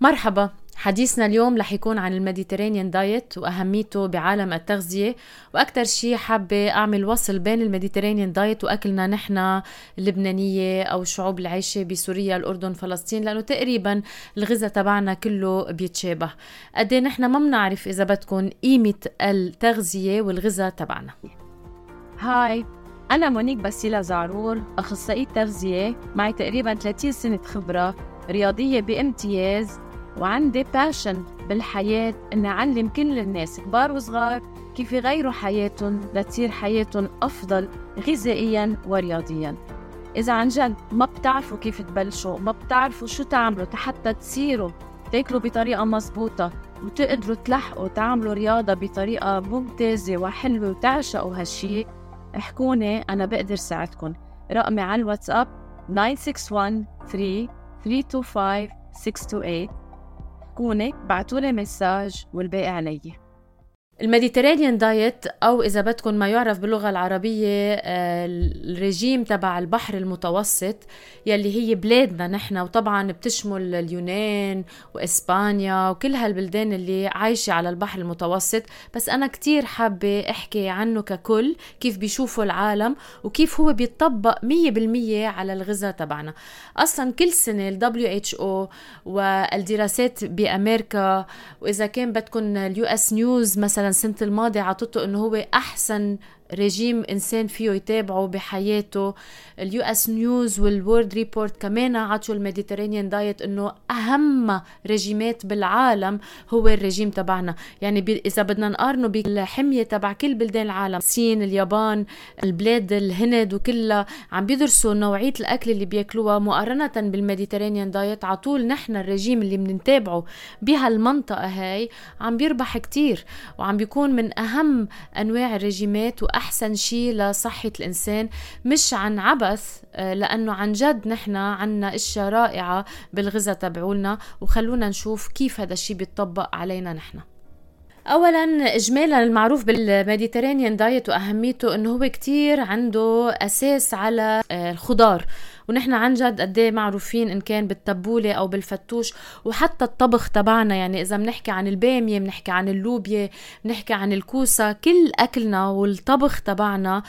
مرحبا. حديثنا اليوم رح يكون عن ال Mediterranean diet وأهميته بعالم التغذية وأكثر شيء حابة أعمل وصل بين ال Mediterranean diet وأكلنا نحن اللبنانية أو الشعوب اللي عايشة بسوريا الأردن فلسطين لأنه تقريبا الغذاء تبعنا كله بيتشابه. قد إيه نحن ما بنعرف إذا بدكم قيمة التغذية والغذاء تبعنا. هاي أنا مونيك باسيلا زعرور أخصائية تغذية معي تقريبا 30 سنة خبرة رياضية بامتياز وعندي باشن بالحياة إني أعلم كل الناس كبار وصغار كيف يغيروا حياتهم لتصير حياتهم أفضل غذائيا ورياضيا. إذا عن جد ما بتعرفوا كيف تبلشوا ما بتعرفوا شو تعملوا حتى تصيروا تاكلوا بطريقة مزبوطة وتقدروا تلحقوا تعملوا رياضة بطريقة ممتازة وحلوة وتعشقوا هالشي احكوني أنا بقدر ساعدكم. رقمي على الواتساب 961 3 325 628 حكوني بعتولي message والباقي علي. ال Mediterranean diet أو إذا بدكم ما يعرف باللغة العربية آه، الرجيم تبع البحر المتوسط يلي هي بلادنا نحن وطبعا بتشمل اليونان وإسبانيا وكل هالبلدان اللي عايشة على البحر المتوسط. بس أنا كتير حابة أحكي عنه ككل كيف بيشوفوا العالم وكيف هو بيطبق 100% على الغذاء تبعنا. أصلا كل سنة ال WHO والدراسات بأمريكا وإذا كان بدكم ال US News مثلا مثلا السنة الماضيه عطته إنه هو أحسن ريجيم إنسان فيه يتابعه بحياته. ال US News and World Report كمان عطوا ال Mediterranean diet إنه أهم ريجيمات بالعالم هو الريجيم تبعنا. يعني إذا بدنا نقارنه بالحمية تبع كل بلدان العالم الصين اليابان البلاد الهند وكلها عم بيدرسوا نوعية الأكل اللي بياكلوها. مقارنة بال Mediterranean diet على طول نحن الرجيم اللي بنتابعه بهالمنطقة هاي عم بيربح كتير وعم بيكون من أهم أنواع الرجيمات. أحسن شيء لصحة الإنسان مش عن عبث آه، لأنه عن جد نحن عنا أشياء رائعة بالغذاء تبعولنا وخلونا نشوف كيف هذا الشيء بيتطبق علينا نحن. اولا اجمالا المعروف بال Mediterranean diet وأهميته إنه هو كتير عنده أساس على آه، الخضار. ونحن عن جد قد إيه معروفين إن كان بالتبولة أو بالفتوش وحتى الطبخ تبعنا. يعني إذا بنحكي عن البامية بنحكي عن اللوبيا بنحكي عن الكوسة كل أكلنا والطبخ تبعنا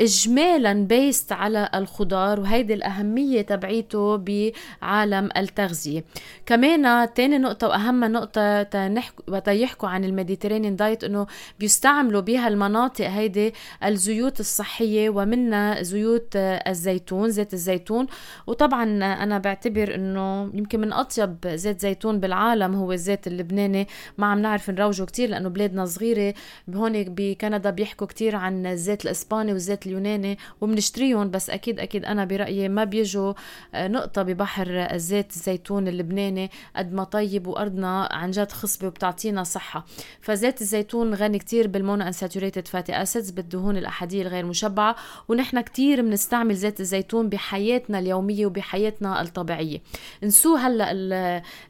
اجمالا based على الخضار وهيدي الأهمية تبعيتها بعالم التغذية. كمان تاني نقطة وأهم نقطة بيحكوا يحكوا عن ال Mediterranean diet إنه بيستعملوا بها المناطق هيدي الزيوت الصحية ومنها زيوت الزيتون زيت الزيتون. وطبعا أنا بعتبر إنه يمكن من أطيب زيت زيتون بالعالم هو الزيت اللبناني. ما عم نعرف نروجه كتير لأنه بلادنا صغيرة. هون بكندا بيحكوا كتير عن الزيت الإسباني والزيت اليوناني وبنشتريهم بس أكيد أكيد أنا برأيي ما بيجوا آه، نقطة ببحر زيت الزيتون اللبناني قد ما طيب وأرضنا عن جد خصبة وبتعطينا صحة. فزيت الزيتون غني كتير بال monounsaturated fatty acids بالدهون الأحادية الغير مشبعة ونحن كتير بنستعمل زيت الزيتون بحياتنا اليومية وبحياتنا الطبيعية. ننسوا هلأ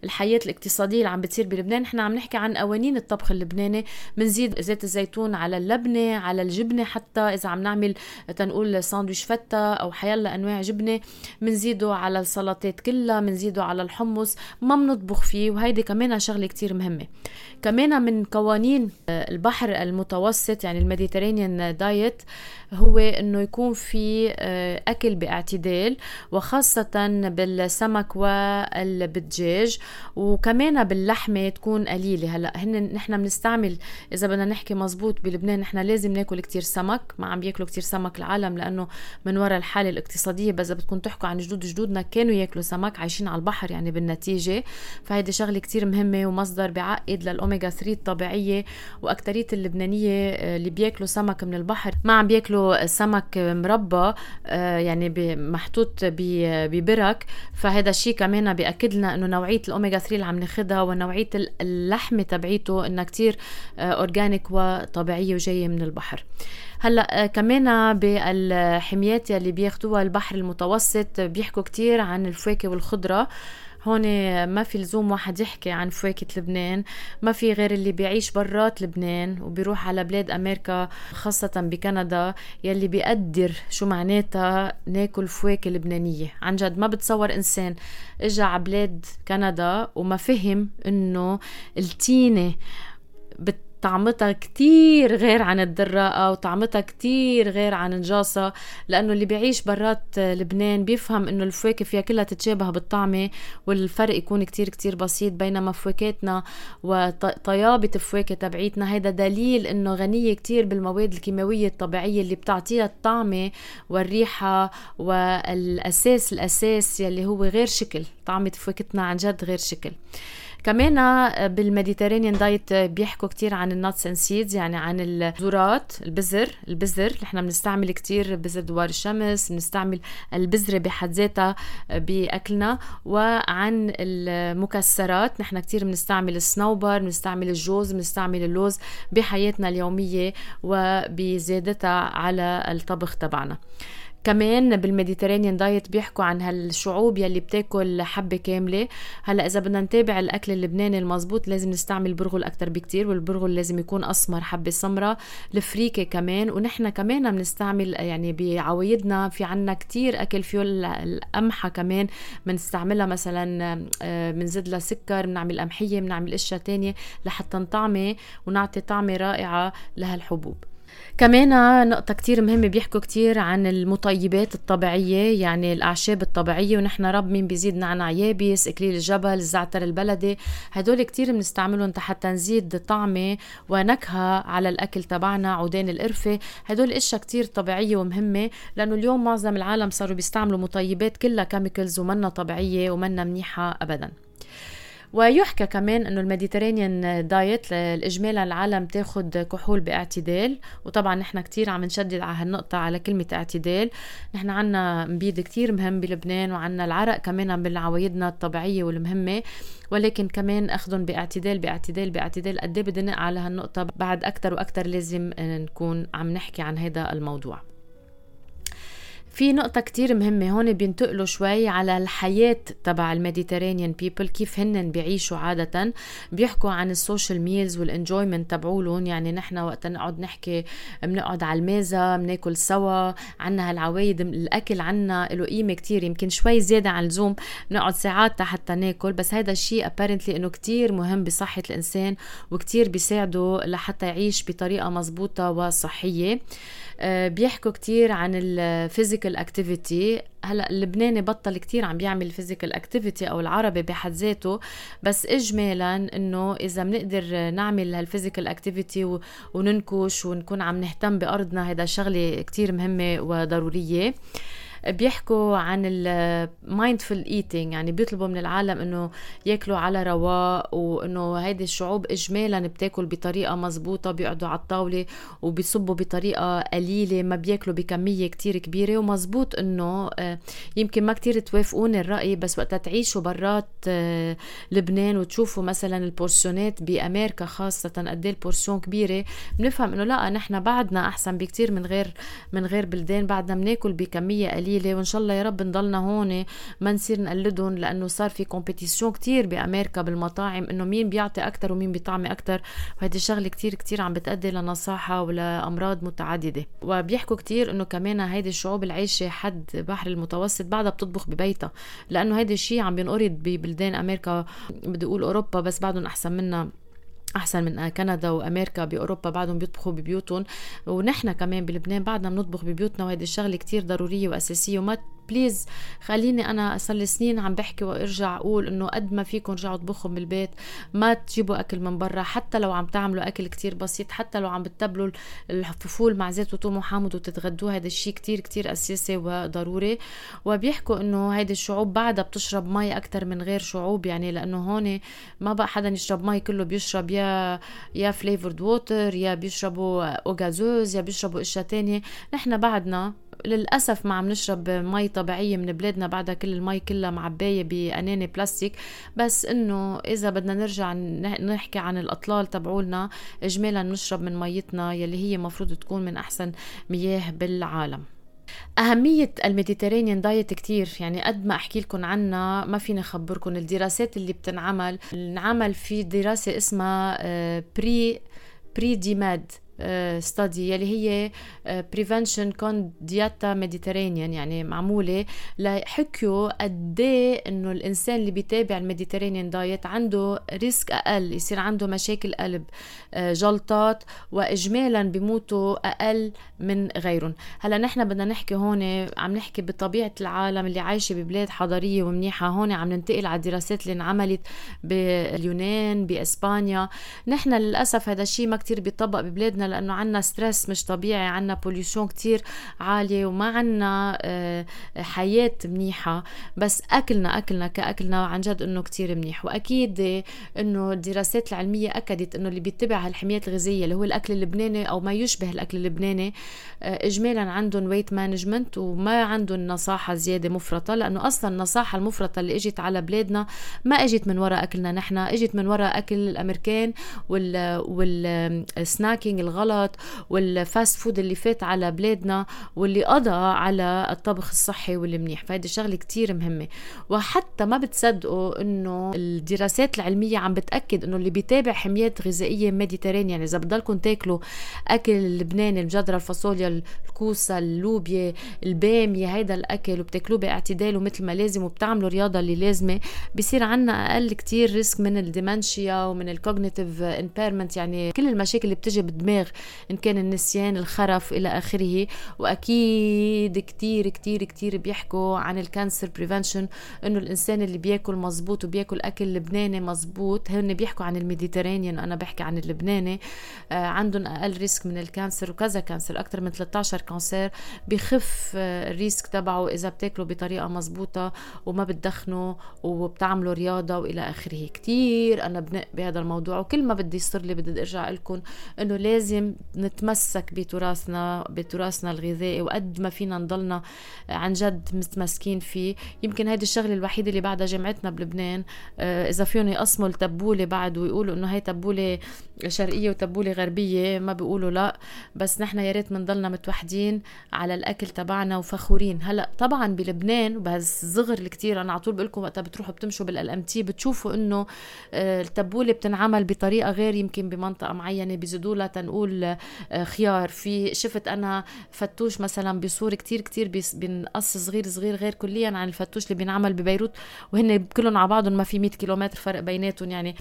الحياة الاقتصادية اللي عم بتصير بلبنان. نحن عم نحكي عن قوانين الطبخ اللبناني بنزيد زيت الزيتون على اللبنة على الجبنة حتى إذا عم نعمل تنقول ساندويش فتة أو حيلا أنواع جبنة بنزيده على السلطات كلها بنزيده على الحمص ما بنطبخ فيه وهيدي كمان شغلة كتير مهمة. كمان من قوانين البحر المتوسط يعني ال Mediterranean diet هو إنه يكون في آه، أكل باعتدال وخاصة بالسمك والدجاج وكمان باللحمة تكون قليلة. هلأ هن نحن بنستعمل إذا بدنا نحكي مزبوط بلبنان نحن لازم ناكل كتير سمك ما عم بياكلوا كتير سمك العالم لأنه من وراء الحالة الاقتصادية بس بدكم تحكوا عن جدود جدودنا كانوا ياكلوا سمك عايشين على البحر يعني بالنتيجة. فهيدي شغلة كتير مهمة ومصدر بعقد للاوميجا 3 الطبيعية وأكترية اللبنانية آه، اللي بياكلوا سمك من البحر. ما عم بياكلوا سمك مربى آه، يعني محطوط ببرك. فهذا الشيء كمان بيأكد لنا إنه نوعية الاوميجا 3 اللي عم ناخذها ونوعية اللحمة تبعيته إنها كتير organic آه، وطبيعية وجاية من البحر. هلا آه، كمان بالحميات يلي بياخدوها البحر المتوسط بيحكوا كتير عن الفواكه والخضرة. هون ما في لزوم واحد يحكي عن فواكه لبنان ما في غير اللي بيعيش برات لبنان وبيروح على بلاد أمريكا خاصة بكندا يلي بيقدر شو معناتها ناكل فواكه لبنانية. عن جد ما بتصور إنسان إجا على بلاد كندا وما فهم إنه التينة بت طعمتها كتير غير عن الدراقة وطعمتها كتير غير عن نجاصة لأنه اللي بيعيش برات لبنان بيفهم إنه الفواكه فيها كلها تتشابه بالطعمة والفرق يكون كتير كتير بسيط بينما فواكهتنا وطيابة الفواكه تبعيتنا هيدا دليل إنه غنية كتير بالمواد الكيماوية الطبيعية اللي بتعطيها الطعمة والريحة والأساس الأساس يلي هو غير شكل طعمة فواكهتنا عن جد غير شكل. كمان بال Mediterranean diet بيحكوا كتير عن ال nuts and seeds يعني عن البذرات البذر البذر نحن بنستعمل كتير بذر دوار الشمس بنستعمل البذرة بحد ذاتها بأكلنا وعن المكسرات نحن كتير بنستعمل الصنوبر بنستعمل الجوز بنستعمل اللوز بحياتنا اليومية وبزيادتها على الطبخ تبعنا. كمان بال Mediterranean diet بيحكوا عن هالشعوب يلي بتاكل حبة كاملة. هلا إذا بدنا نتابع الأكل اللبناني المزبوط لازم نستعمل برغل أكثر بكتير والبرغل لازم يكون أسمر حبة سمراء الفريكة كمان. ونحن كمان بنستعمل يعني بعوايدنا في عنا كتير أكل فيه القمحة كمان. بنستعملها مثلا بنزيد لها سكر بنعمل قمحية بنعمل أشياء تانية لحتى نطعمه ونعطي طعمة رائعة لهالحبوب. كمان نقطة كتير مهمة بيحكوا كتير عن المطيبات الطبيعية يعني الأعشاب الطبيعية ونحن رب مين بيزيد نعناع يابس إكليل الجبل الزعتر البلدي. هدول كتير بنستعملهم حتى نزيد طعمة ونكهة على الأكل تبعنا عودين القرفة. هدول أشياء كتير طبيعية ومهمة لأنه اليوم معظم العالم صاروا بيستعملوا مطيبات كلها كيميكلز ومنا طبيعية ومنا منيحة أبداً. ويحكى كمان إنه ال Mediterranean diet إجمالا العالم تاخد كحول باعتدال وطبعا نحن كتير عم نشدد على هالنقطة على كلمة اعتدال. نحن عنا نبيد كتير مهم بلبنان وعنا العرق كمان من عوايدنا الطبيعية والمهمة ولكن كمان أخذهم باعتدال باعتدال باعتدال. قد إيه بدي على هالنقطة؟ بعد أكثر وأكثر لازم نكون عم نحكي عن هذا الموضوع. في نقطة كتير مهمة هون بينتقلوا شوي على الحياة تبع Mediterranean people كيف هن بيعيشوا عادة. بيحكوا عن ال social meals وال enjoyment تبعولهم يعني نحن وقت نقعد نحكي بنقعد على الميزة بناكل سوا عنا هالعوايد الأكل عنا له قيمة كتير يمكن شوي زيادة عن اللزوم بنقعد ساعات حتى ناكل. بس هذا الشيء apparently إنه كتير مهم بصحة الإنسان وكتير بيساعده لحتى يعيش بطريقة مزبوطة وصحية. بيحكوا كتير عن ال physical activity هلأ اللبناني بطل كتير عم بيعمل physical activity أو العربي بحد ذاته بس اجمالا إنه إذا بنقدر نعمل هال physical activity وننكش ونكون عم نهتم بأرضنا هذا شغلة كتير مهمة وضرورية. بيحكوا عن ال mindful eating يعني بيطلبوا من العالم إنه ياكلوا على رواق وإنه هيدي الشعوب اجمالا بتاكل بطريقة مزبوطة بيقعدوا على الطاولة وبيصبوا بطريقة قليلة ما بياكلوا بكمية كتير كبيرة ومزبوط إنه آه، يمكن ما كتير توافقوني الرأي بس وقتها تعيشوا برات آه، لبنان وتشوفوا مثلا ال portionات بأمريكا خاصة قد إيه ال portion كبيرة بنفهم إنه لا نحن بعدنا أحسن بكتير من غير من غير بلدان بعدنا بناكل بكمية قليلة. قليلة وإن شاء الله يا رب نضلنا هون ما نصير نقلدهم لأنه صار في competition كتير بأمريكا بالمطاعم إنه مين بيعطي أكثر ومين بيطعمي أكثر وهيدي الشغلة كتير كتير عم بتأدي لنصاحة ولأمراض متعددة. وبيحكوا كتير إنه كمان هيدي الشعوب العايشة حد بحر المتوسط بعدها بتطبخ ببيتها. لأنه هيدي الشيء عم بينقرض ببلدان أمريكا بدي أقول أوروبا بس بعدهم أحسن منا. أحسن من كندا وأمريكا بأوروبا بعدهم بيطبخوا ببيوتهم. ونحن كمان بلبنان بعدنا بنطبخ ببيوتنا وهيدي الشغلة كتير ضرورية وأساسية وما please خليني أنا صار لي سنين عم بحكي وأرجع أقول إنه قد ما فيكم رجعوا اطبخوا بالبيت ما تجيبوا أكل من برا حتى لو عم تعملوا أكل كتير بسيط حتى لو عم بتبلوا الفول مع زيت وثوم وحامض وتتغدوا هذا الشيء كتير كتير أساسي وضروري. وبيحكوا إنه هيدي الشعوب بعدها بتشرب مي أكثر من غير شعوب يعني لأنه هون ما بقى حدا يشرب مي كله بيشرب يا يا flavored water يا بيشربوا أو gazeuse يا بيشربوا أشياء تانية. نحن بعدنا للأسف ما عم نشرب مي طبيعية من بلادنا بعدها كل المي كلها معباية بأناني بلاستيك. بس إنه إذا بدنا نرجع نحكي عن الأطباع تبعولنا اجمالا نشرب من ميتنا يلي هي مفروض تكون من أحسن مياه بالعالم. أهمية ال Mediterranean diet كتير. يعني قد ما أحكي لكم عنها ما فيني أخبركم الدراسات اللي بتنعمل انعمل في دراسة اسمها Pre PREDIMED study يلي هي prevención con dieta mediterránea يعني معمولة ليحكوا قد إيه إنه الإنسان اللي بيتابع ال Mediterranean diet عنده risk أقل يصير عنده مشاكل قلب آه، جلطات واجمالا بيموتوا أقل من غيرهم. هلأ نحن بدنا نحكي هون عم نحكي بطبيعة العالم اللي عايشة ببلاد حضارية ومنيحة هون عم ننتقل على الدراسات اللي انعملت باليونان بإسبانيا. نحن للأسف هذا الشيء ما كتير بيطبق ببلادنا لأنه عنا stress مش طبيعي عنا pollution كتير عالية وما عنا آه، حياة منيحة. بس أكلنا أكلنا كأكلنا عن جد إنه كتير منيح. وأكيد إنه الدراسات العلمية أكدت إنه اللي بيتبع هالحميات الغذائية اللي هو الأكل اللبناني أو ما يشبه الأكل اللبناني آه، اجمالا عندهم weight management وما عندهم نصاحة زيادة مفرطة لأنه أصلا النصاحة المفرطة اللي إجت على بلادنا ما إجت من وراء أكلنا نحن إجت من وراء أكل الأمريكان وال وال snacking الغلط الغلط وال fast food اللي فات على بلادنا واللي قضى على الطبخ الصحي والمنيح. فهيدي شغلة كتير مهمة. وحتى ما بتصدقوا إنه الدراسات العلمية عم بتأكد إنه اللي بيتابع حميات غذائية Mediterranean يعني إذا بضلكم تاكلوا أكل لبناني المجدره الفاصوليا الكوسة اللوبيا البامية هيدا الأكل وبتاكلوه باعتدال ومثل ما لازم وبتعملوا رياضة اللي لازمة بصير عنا أقل كتير risk من ال dementia ومن ال cognitive impairment يعني كل المشاكل اللي بتجي بالدماغ إن كان النسيان الخرف إلى آخره. وأكيد كتير كتير كتير بيحكوا عن ال cancer prevention إنه الإنسان اللي بياكل مزبوط وبياكل أكل لبناني مزبوط هن بيحكوا عن ال Mediterranean أنا بحكي عن اللبناني. آه عندهم أقل risk من ال cancer وكذا cancer أكثر من 13 cancer. بخف آه ال risk تبعه إذا بتاكلوا بطريقة مزبوطة وما بتدخنوا وبتعملوا رياضة وإلى آخره. كتير أنا بنق بهذا الموضوع. وكل ما بدي يصير لي بدي أرجع لكم إنه لازم نتمسك بتراثنا بتراثنا الغذائي وقد ما فينا نضلنا عن جد متمسكين فيه. يمكن هيدي الشغلة الوحيدة اللي بعدها جامعتنا بلبنان آه، إذا فيهم يقسموا التبوله بعد ويقولوا إنه هي تبولة شرقية وتبولة غربية ما بيقولوا لا بس نحن يا ريت بنضلنا متوحدين على الأكل تبعنا وفخورين. هلأ طبعا بلبنان وبهالصغر الكتير أنا على طول بقول لكم وقتها بتروحوا بتمشوا بالال بتشوفوا إنه آه، التبولة بتنعمل بطريقة غير يمكن بمنطقة معينة بيزيدوا لها تنقول آه، خيار. في شفت أنا فتوش مثلا بصور كتير كتير بنقص صغير صغير غير كليا عن الفتوش اللي بينعمل ببيروت وهن كلهم على بعضهم ما في 100 كيلومتر فرق بيناتهم يعني.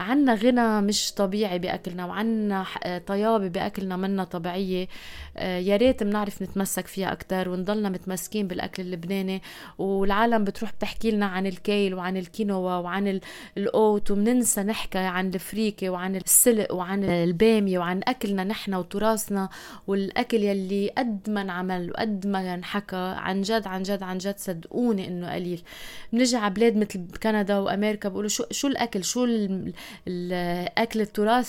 عنا غنى مش طبيعي باكلنا وعنا طيابة بأكلنا منا طبيعية. آه، يا ريت بنعرف نتمسك فيها أكثر ونضلنا متمسكين بالأكل اللبناني. والعالم بتروح بتحكي لنا عن الكيل وعن الكينوا وعن ال oat وبننسى نحكي عن الفريكه وعن السلق وعن البامية وعن أكلنا نحن وتراثنا. والأكل يلي قد ما انعمل وقد ما انحكى عن جد عن جد عن جد صدقوني إنه قليل. بنجي على بلاد مثل كندا وأمريكا بيقولوا شو شو الأكل؟ شو الاكل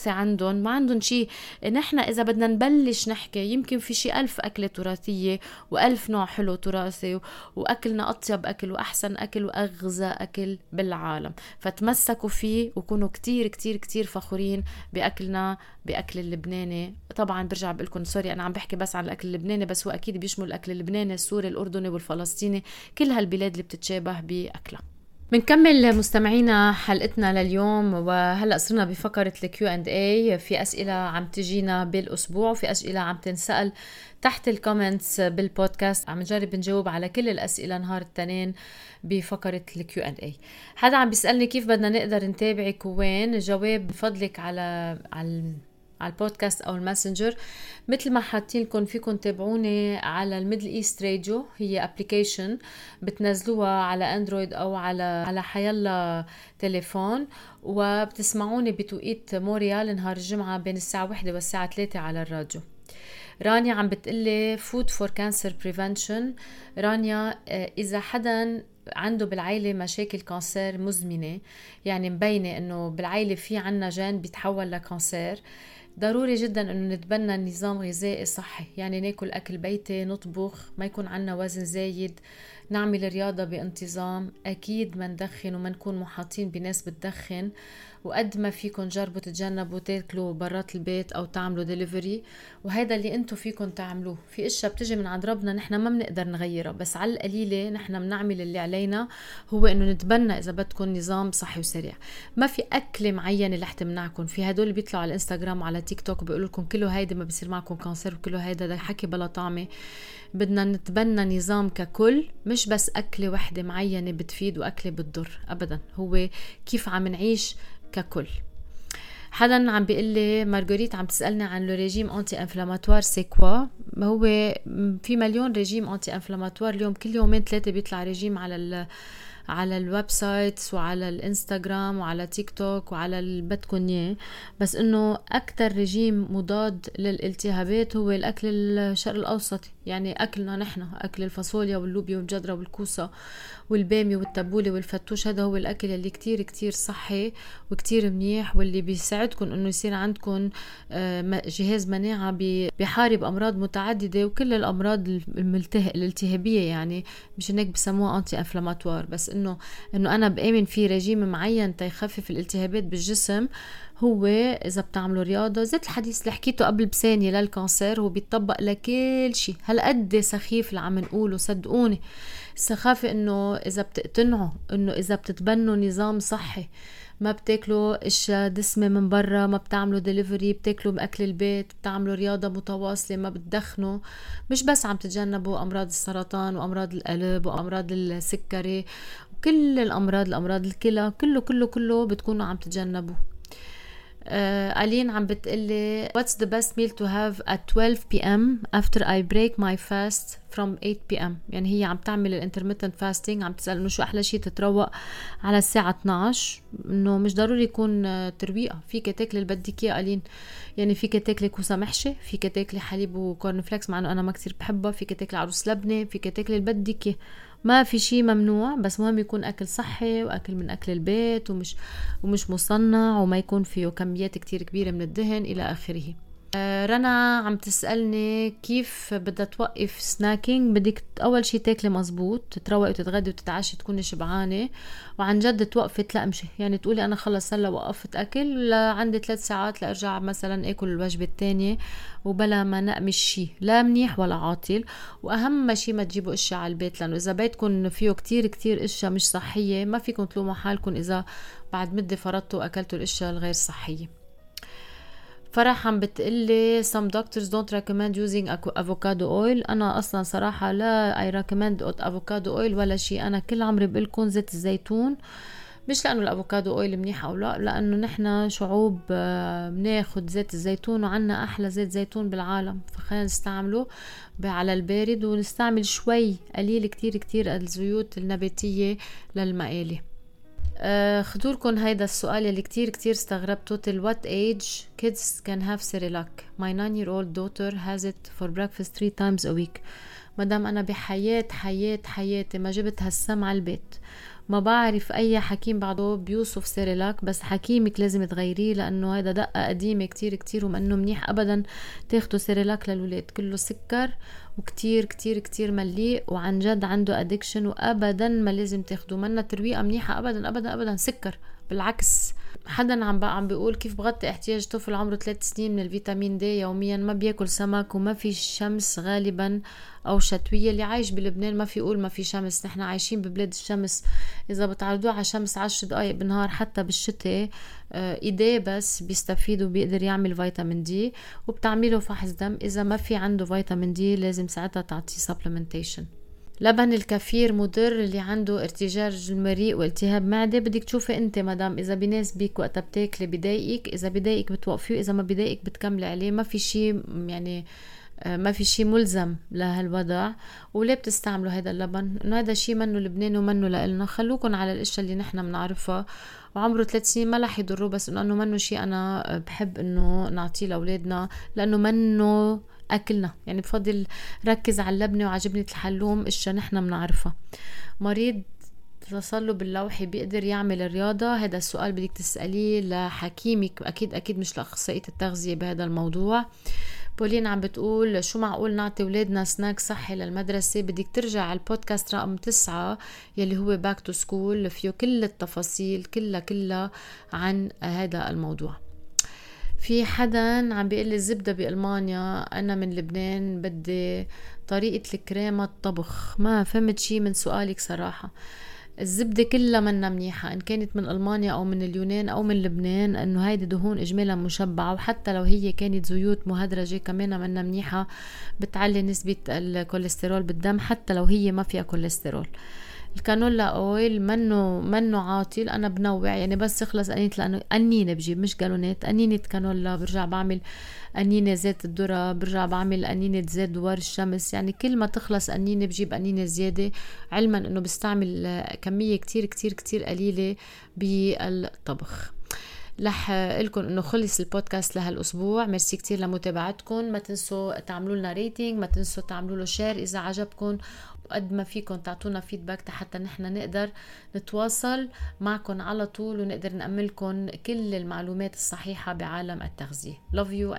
التراثي عندهم ما عندهم شيء نحن إذا بدنا نبلش نحكي يمكن في شيء ألف أكلة تراثية وألف نوع حلو تراثي وأكلنا أطيب أكل وأحسن أكل وأغذى أكل بالعالم. فتمسكوا فيه وكونوا كتير كتير كتير فخورين بأكلنا بأكل اللبناني. طبعا برجع بقول لكم sorry أنا عم بحكي بس عن الأكل اللبناني بس هو أكيد بيشمل الأكل اللبناني السوري الأردني والفلسطيني. كل هالبلاد اللي بتتشابه بأكلها. بنكمل مستمعينا حلقتنا لليوم وهلأ صرنا بفقرة ال Q and A في أسئلة عم تجينا بالأسبوع وفي أسئلة عم تنسأل تحت ال comments بالبودكاست عم نجرب نجاوب على كل الأسئلة نهار التنين بفقرة ال Q and A حدا عم بيسألني كيف بدنا نقدر نتابعك وين؟ جواب بفضلك على على على البودكاست أو الماسنجر. مثل ما حاطين لكم فيكم تابعوني على ال Middle East Radio. هي application بتنزلوها على أندرويد أو على على حيلا تليفون. وبتسمعوني بتوقيت مونتريال نهار الجمعة بين الساعة 1 والساعة 3 على الراديو. رانيا عم بتقلي food for cancer prevention رانيا آه، إذا حدا عنده بالعائله مشاكل cancer مزمنة يعني مبينة إنه بالعائله في عنا جين بيتحول ل cancer. ضروري جدا إنه نتبنى نظام غذائي صحي. يعني ناكل أكل بيتي نطبخ ما يكون عنا وزن زايد. نعمل رياضة بانتظام. أكيد ما ندخن وما نكون محاطين بناس بتدخن. وقد ما فيكم جربوا تتجنبوا تاكلوا برات البيت أو تعملوا ديليفري وهذا اللي أنتم فيكم تعملوه. في أشياء بتجي من عند ربنا نحن ما بنقدر نغيرها. بس على القليلة نحن بنعمل اللي علينا هو إنه نتبنى إذا بدكم نظام صحي وسريع. ما في أكلة معينة رح تمنعكم في هدول اللي بيطلعوا على الانستغرام وعلى تيك توك بيقولوا لكم كله هيدا ما بصير معكم كانسر وكله هيدا حكي بلا طعمة. بدنا نتبنى نظام ككل. مش بس أكلة وحدة معينة بتفيد وأكلة بتضر أبدا. هو كيف عم نعيش ككل. حدا عم بيقول لي مارغوريت عم تسألني عن le régime anti-inflammatoire c'est quoi هو في مليون régime anti-inflammatoire اليوم كل يومين ثلاثة بيطلع ريجيم على على ال websites وعلى الإنستغرام وعلى تيك توك وعلى اللي بدكم اياه بس إنه أكثر رجيم مضاد للالتهابات هو الأكل الشرق الاوسطي يعني أكلنا نحن أكل الفاصوليا واللوبيا والمجدرة والكوسة والبامية والتبولة والفتوش هذا هو الأكل اللي كتير كتير صحي وكتير منيح واللي بيساعدكم إنه يصير عندكم آه، جهاز مناعة بيحارب أمراض متعددة وكل الأمراض الالتهابية يعني. مش هيك بسموها انتي انفلاماتوار بس إنه إنه أنا بآمن في رجيم معين تيخفف الالتهابات بالجسم هو إذا بتعملوا رياضة زيت الحديث اللي حكيته قبل بثانية للكانسير هو بيطبق لكل شيء. هالقد سخيف اللي عم نقوله صدقوني. الصحافة إنه إذا بتقتنعوا إنه إذا بتتبنوا نظام صحي. ما بتاكلوا إشياء دسمة من برا ما بتعملوا دليفري بتاكلوا بأكل البيت بتعملوا رياضة متواصلة ما بتدخنوا. مش بس عم تتجنبوا أمراض السرطان وأمراض القلب وأمراض السكري وكل الأمراض الأمراض الكلى كله كله كله بتكونوا عم تتجنبوا. Uh, ألين عم بتقلي What's the best meal to have at 12 p.m. after I break my fast from 8 p.m. يعني هي عم تعمل ال intermittent fasting عم تسأل إنه شو أحلى شيء تتروق على الساعة 12 إنه مش ضروري يكون آه، ترويقة فيك تاكلي اللي بدك إياه ألين يعني فيك تاكلي كوسة محشي فيك تاكلي حليب و corn flakes مع إنه أنا ما كثير بحبها فيك تاكلي عروس لبنة فيك تاكلي اللي بدك إياه ما في شيء ممنوع بس مهم يكون أكل صحي وأكل من أكل البيت ومش ومش مصنع وما يكون فيه كميات كتير كبيرة من الدهن إلى آخره. رنا عم تسألني كيف بدها توقف snacking بدك أول شي تاكلي مزبوط تتروقي وتتغدي وتتعشي تكوني شبعانة. وعن جد توقفي تلقمشي يعني تقولي أنا خلص هلا وقفت أكل عندي ثلاث ساعات لأرجع مثلا آكل الوجبة الثانية وبلا ما نقمش شي. لا منيح ولا عاطل. وأهم شي ما تجيبوا أشياء على البيت لأنه إذا بيتكم فيه كتير كتير أشياء مش صحية ما فيكم تلوموا حالكم إذا بعد مدة فرطتوا وأكلتوا الأشياء الغير صحية. فرح عم بتقلي some doctors don't recommend using avocado oil. أنا أصلا صراحة لا I recommend avocado oil ولا شيء. أنا كل عمري بقلكم زيت الزيتون. مش لأنه الأفوكادو اويل منيح أو لا لأنه نحن شعوب آه، بناخد زيت الزيتون وعنا أحلى زيت زيتون بالعالم. فخلينا نستعمله على البارد ونستعمل شوي قليل كتير كتير الزيوت النباتية للمقالي. آه، خذوا لكم هيدا السؤال اللي كتير كتير استغربته. Till what age kids can have Cerelac my 9 year old daughter has it for breakfast 3 times a week. مدام أنا بحياة حياة حياتي ما جبت هالسم البيت. ما بعرف أي حكيم بعده بيوصف سيريلاك بس حكيمك لازم تغيريه لأنه هذا دقة قديمة كتير كتير وما إنه منيح ابدا تاخدوا سيريلاك للولاد. كله سكر وكتير كتير كتير مليء وعن جد عنده addiction وابدا ما لازم تاخدوا منا ترويقة منيحة ابدا ابدا ابدا سكر. بالعكس حدا عم عم بيقول كيف بغطي احتياج طفل عمره ثلاث سنين من ال vitamin D يوميا؟ ما بياكل سمك وما في شمس غالبا أو شتوية. اللي عايش بلبنان ما في يقول ما في شمس. نحن عايشين ببلاد الشمس. إذا بتعرضوه على شمس عشر دقائق بالنهار حتى بالشتاء آه، إيديه بس بيستفيد وبيقدر يعمل vitamin D وبتعملي له فحص دم. إذا ما في عنده vitamin D لازم ساعتها تعطيه supplementation لبن الكافير مضر اللي عنده ارتجاج المريء والتهاب معدة. بدك تشوفي انت مدام إذا بيناسبك وقتها بتاكلي بضايقك إذا بضايقك بتوقفيه إذا ما بضايقك بتكملي عليه. ما في شيء يعني آه، ما في شيء ملزم لهالوضع. وليه بتستعملوا هذا اللبن؟ إنه هذا شيء منه لبناني ومنه لإلنا. خلوكم على الاشياء اللي نحن بنعرفها. وعمره ثلاث سنين ما رح يضره بس إنه منه شيء أنا بحب إنه نعطيه لأولادنا. لأنه منه أكلنا. يعني بفضل ركز على اللبنة وعجبنه الحلوم إشياء نحن بنعرفها مريض تصلب اللوحي بيقدر يعمل الرياضة؟ هذا السؤال بدك تسأليه لحكيمك أكيد أكيد مش لأخصائية التغذية بهذا الموضوع. بولين عم بتقول شو معقول نعطي ولادنا سناك صحي للمدرسة؟ بدك ترجع على البودكاست رقم تسعة يلي هو back to school فيه كل التفاصيل كلها كلها عن هذا الموضوع. في حدا عم بيقول لي الزبدة بألمانيا أنا من لبنان بدي طريقة الكريمة الطبخ. ما فهمت شي من سؤالك صراحة. الزبدة كلها منا منيحة إن كانت من ألمانيا أو من اليونان أو من لبنان إنه هيدي دهون إجمالا مشبعة. وحتى لو هي كانت زيوت مهدرجة كمان منا منيحة بتعلي نسبة الكوليسترول بالدم حتى لو هي ما فيها كوليسترول. ال canola oil منه منه عاطل أنا بنوع يعني بس يخلص قنينه لأنه قنينه بجيب مش جالونات قنينه canola برجع بعمل قنينه زيت الذرة برجع بعمل قنينه زيت دوار الشمس يعني كل ما تخلص قنينه بجيب قنينه زيادة علما إنه بستعمل كمية كتير كتير كتير قليلة بالطبخ. رح قلكم إنه خلص البودكاست لهالأسبوع ميرسي كتير لمتابعتكم ما تنسوا تعملوا لنا rating ما تنسوا تعملوا له share إذا عجبكم. وقد ما فيكم تعطونا فيدباك حتى نحن نقدر نتواصل معكم على طول ونقدر نأملكم كل المعلومات الصحيحة بعالم التغذية. Love you.